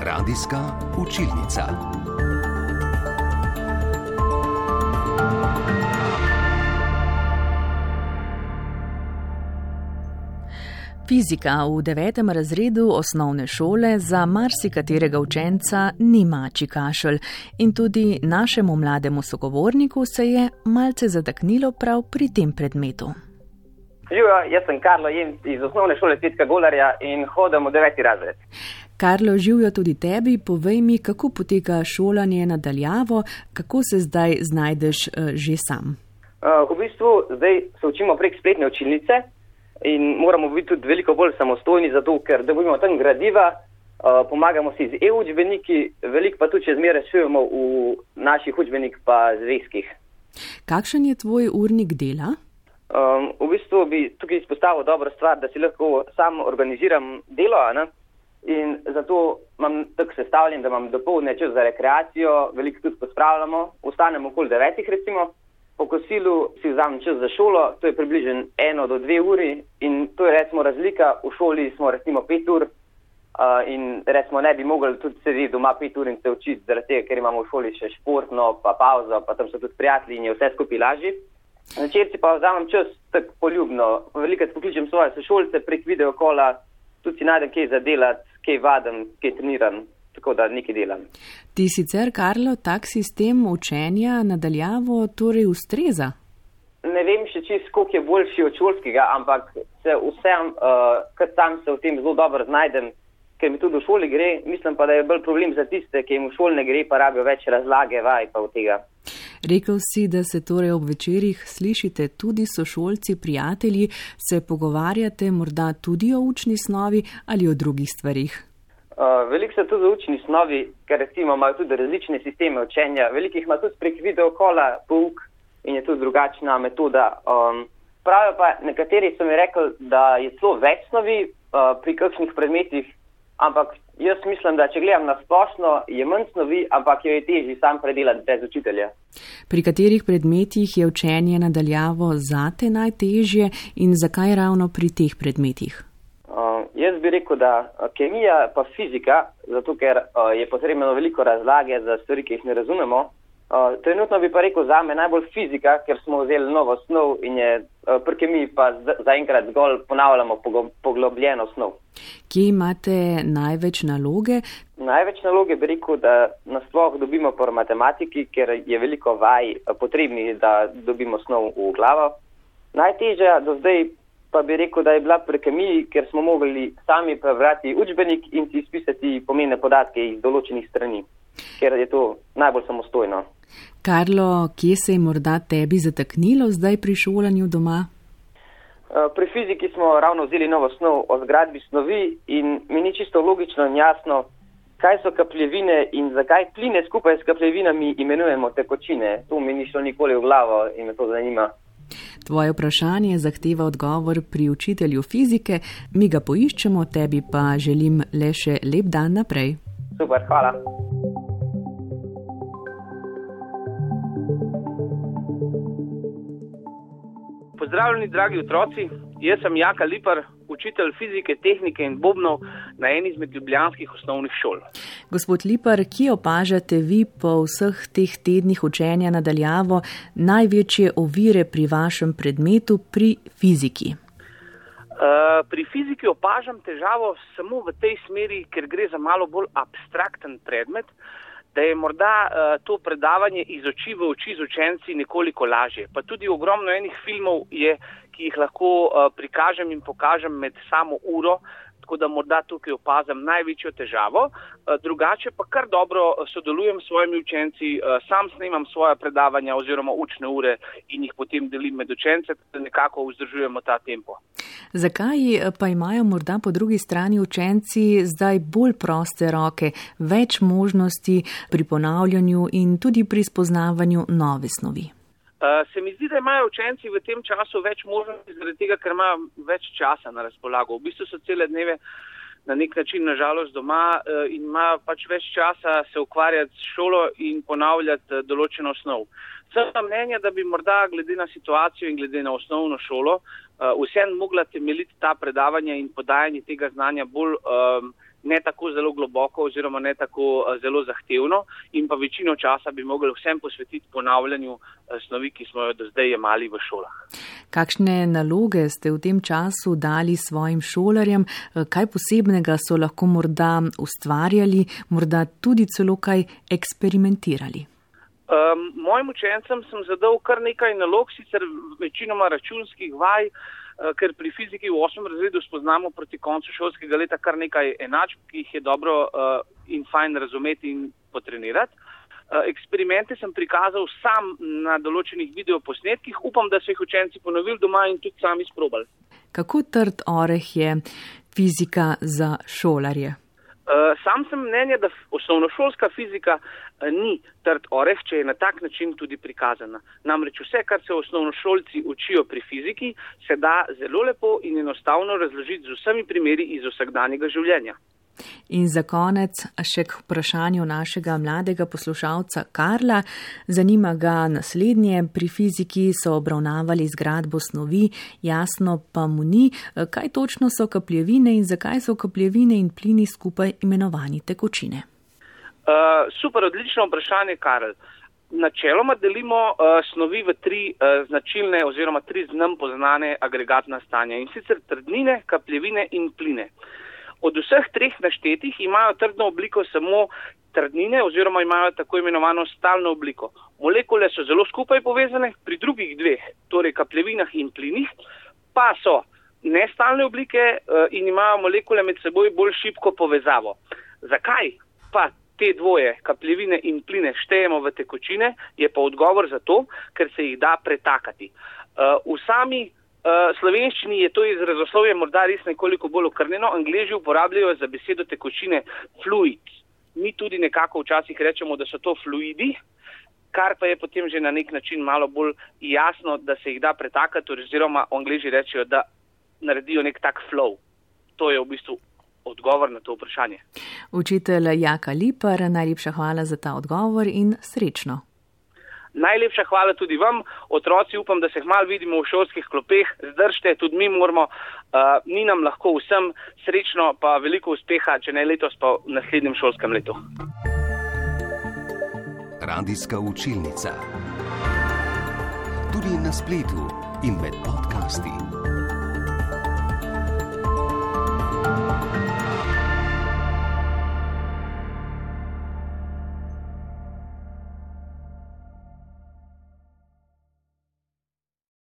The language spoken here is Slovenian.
Radijska učilnica. Fizika v devetem razredu osnovne šole za marsikaterega učenca ni mači kašelj in tudi našemu mlademu sogovorniku se je malce zataknilo prav pri tem predmetu. Živijo, jaz sem Karlo Jem iz osnovne šole Cvitka Golarja in hodim v deveti razred. Karlo, živijo tudi tebi, povej mi, kako poteka šolanje nadaljavo, kako se zdaj znajdeš uh, že sam. Uh, v bistvu zdaj se učimo prek spletne učilnice in moramo biti tudi veliko bolj samostojni, zato ker dobimo tam gradiva, uh, pomagamo si z e-učbeniki, veliko pa tudi čez mere šujemo v naših učbenik pa zvezkih. Kakšen je tvoj urnik dela? Um, v bistvu bi tukaj izpostavil dobro stvar, da si lahko sam organiziram delo. Ne? In zato imam tako sestavljen, da imam dopoledne čas za rekreacijo, veliko tudi pospravljamo, ostanemo okoli devetih recimo, po kosilu si vzamem čas za šolo, to je približno eno do dve uri in to je recimo razlika, v šoli smo recimo pet ur uh, in recimo ne bi mogli tudi sedeti doma pet ur in se učiti, zaradi tega, ker imamo v šoli še športno, pa pauzo, pa tam so tudi prijatelji in je vse skupaj lažje. Načer si pa vzamem čas tako poljubno, veliko pokličem svoje sošolce prek videokola, tudi si najdem kaj za delati kaj vadim, kaj treniram, tako da nekaj delam. Ti sicer, Karlo, tak sistem učenja nadaljavo torej ustreza? Ne vem še čist, koliko je boljši od šolskega, ampak se vsem, uh, ker sam se v tem zelo dobro znajdem, ker mi tudi v šoli gre, mislim pa, da je bolj problem za tiste, ki jim v šoli ne gre, pa rabijo več razlage, vaj pa od tega. Rekel si, da se torej ob večerjih slišite tudi sošolci, prijatelji, se pogovarjate morda tudi o učni snovi ali o drugih stvarih. Veliko se tudi o učni snovi, ker recimo imajo tudi različne sisteme učenja. Veliko jih ima tudi prek videokola pouk in je tudi drugačna metoda. Um, pravijo pa nekateri so mi rekli, da je celo več snovi uh, pri kakšnih predmetih, ampak Jaz mislim, da če gledam na splošno, je manj snovi, ampak jo je težje sam predelati brez učitelja. Pri katerih predmetih je učenje nadaljavo zate najtežje in zakaj ravno pri teh predmetih? Uh, jaz bi rekel, da kemija pa fizika, zato ker uh, je potrebno veliko razlage za stvari, ki jih ne razumemo, Uh, trenutno bi pa rekel za me najbolj fizika, ker smo vzeli novo snov in je uh, pri kemiji pa zaenkrat zgolj ponavljamo poglobljeno snov. Kje imate največ naloge? Največ naloge bi rekel, da nasploh dobimo po matematiki, ker je veliko vaj potrebnih, da dobimo snov v glavo. Najtežja do zdaj pa bi rekel, da je bila pri kemiji, ker smo mogli sami prebrati učbenik in si izpisati pomene podatke iz določenih strani, ker je to najbolj samostojno. Karlo, kje se je morda tebi zataknilo zdaj pri šolanju doma? Eh, pri fiziki smo ravno vzeli novo snov o zgradbi snovi in mi ni čisto logično in jasno, kaj so kapljevine in zakaj pline skupaj s kapljevinami imenujemo tekočine. To mi ni šlo nikoli v glavo in me to zanima. Tvoje vprašanje zahteva odgovor pri učitelju fizike, mi ga poiščemo, tebi pa želim le še lep dan naprej. Super, hvala. Pozdravljeni, dragi otroci. Jaz sem Jaka Lipar, učitelj fizike, tehnike in bobnov na eni izmed ljubljanskih osnovnih šol. Gospod Lipar, kje opažate vi po vseh teh tednih učenja nadaljavo največje ovire pri vašem predmetu, pri fiziki? Uh, pri fiziki opažam težavo samo v tej smeri, ker gre za malo bolj abstrakten predmet. Uh, da je morda uh, to predavanje iz oči v oči z učenci nekoliko lažje. Pa tudi ogromno enih filmov je, ki jih lahko uh, prikažem in pokažem med samo uro, tako da morda tukaj opazam največjo težavo. Eh, drugače pa kar dobro sodelujem s svojimi učenci, sam snemam svoje predavanja oziroma učne ure in jih potem delim med učence, da nekako vzdržujemo ta tempo. Zakaj pa imajo morda po drugi strani učenci zdaj bolj proste roke, več možnosti pri ponavljanju in tudi pri spoznavanju nove snovi? Uh, se mi zdi, da imajo učenci v tem času več možnosti, zaradi tega, ker imajo več časa na razpolago. V bistvu so cele dneve na nek način nažalost doma uh, in imajo pač več časa se ukvarjati s šolo in ponavljati določeno osnov. Sem mnenja, da bi morda glede na situacijo in glede na osnovno šolo uh, vsem mogla temeljiti ta predavanja in podajanje tega znanja bolj um, ne tako zelo globoko oziroma ne tako uh, zelo zahtevno in pa večino časa bi mogli vsem posvetiti ponavljanju uh, snovi, ki smo jo do zdaj jemali v šolah. Kakšne naloge ste v tem času dali svojim šolarjem, kaj posebnega so lahko morda ustvarjali, morda tudi celo kaj eksperimentirali? Um, mojim učencem sem zadal kar nekaj nalog, sicer večinoma računskih vaj, uh, ker pri fiziki v 8. razredu spoznamo proti koncu šolskega leta kar nekaj enačb, ki jih je dobro uh, in fajn razumeti in potrenirati. Uh, eksperimente sem prikazal sam na določenih videoposnetkih, upam, da so jih učenci ponovili doma in tudi sami sprobali. Kako trd oreh je fizika za šolarje? Uh, sam sem mnenja, da osnovnošolska fizika uh, ni trd oreh, če je na tak način tudi prikazana. Namreč vse, kar se osnovnošolci učijo pri fiziki, se da zelo lepo in enostavno razložiti z vsemi primeri iz vsakdanjega življenja. In za konec še k vprašanju našega mladega poslušalca Karla. Zanima ga naslednje. Pri fiziki so obravnavali zgradbo snovi, jasno pa mu ni, kaj točno so kapljevine in zakaj so kapljevine in plini skupaj imenovani tekočine. Uh, super, odlično vprašanje, Karl. Načeloma delimo uh, snovi v tri uh, značilne oziroma tri znam poznane agregatna stanja in sicer trdnine, kapljevine in pline. Uh, Od vseh treh naštetih imajo trdno obliko samo trdnine oziroma imajo tako imenovano stalno obliko. Molekule so zelo skupaj povezane, pri drugih dveh, torej kapljevinah in plinih, pa so nestalne oblike eh, in imajo molekule med seboj bolj šibko povezavo. Zakaj pa te dvoje, kapljevine in pline, štejemo v tekočine, je pa odgovor za to, ker se jih da pretakati. Eh, v sami Uh, slovenščini je to izrazoslovje morda res nekoliko bolj okrnjeno, angliži uporabljajo za besedo tekočine fluid. Mi tudi nekako včasih rečemo, da so to fluidi, kar pa je potem že na nek način malo bolj jasno, da se jih da pretakati, oziroma angliži rečejo, da naredijo nek tak flow. To je v bistvu odgovor na to vprašanje. Učitelj Jaka Lipar, najlepša hvala za ta odgovor in srečno. Najlepša hvala tudi vam, otroci, upam, da se hmal vidimo v šolskih klopeh, zdržite, tudi mi moramo, uh, ni nam lahko vsem srečno, pa veliko uspeha, če ne letos, pa v naslednjem šolskem letu. Radijska učilnica. Tudi na spletu in med podcasti.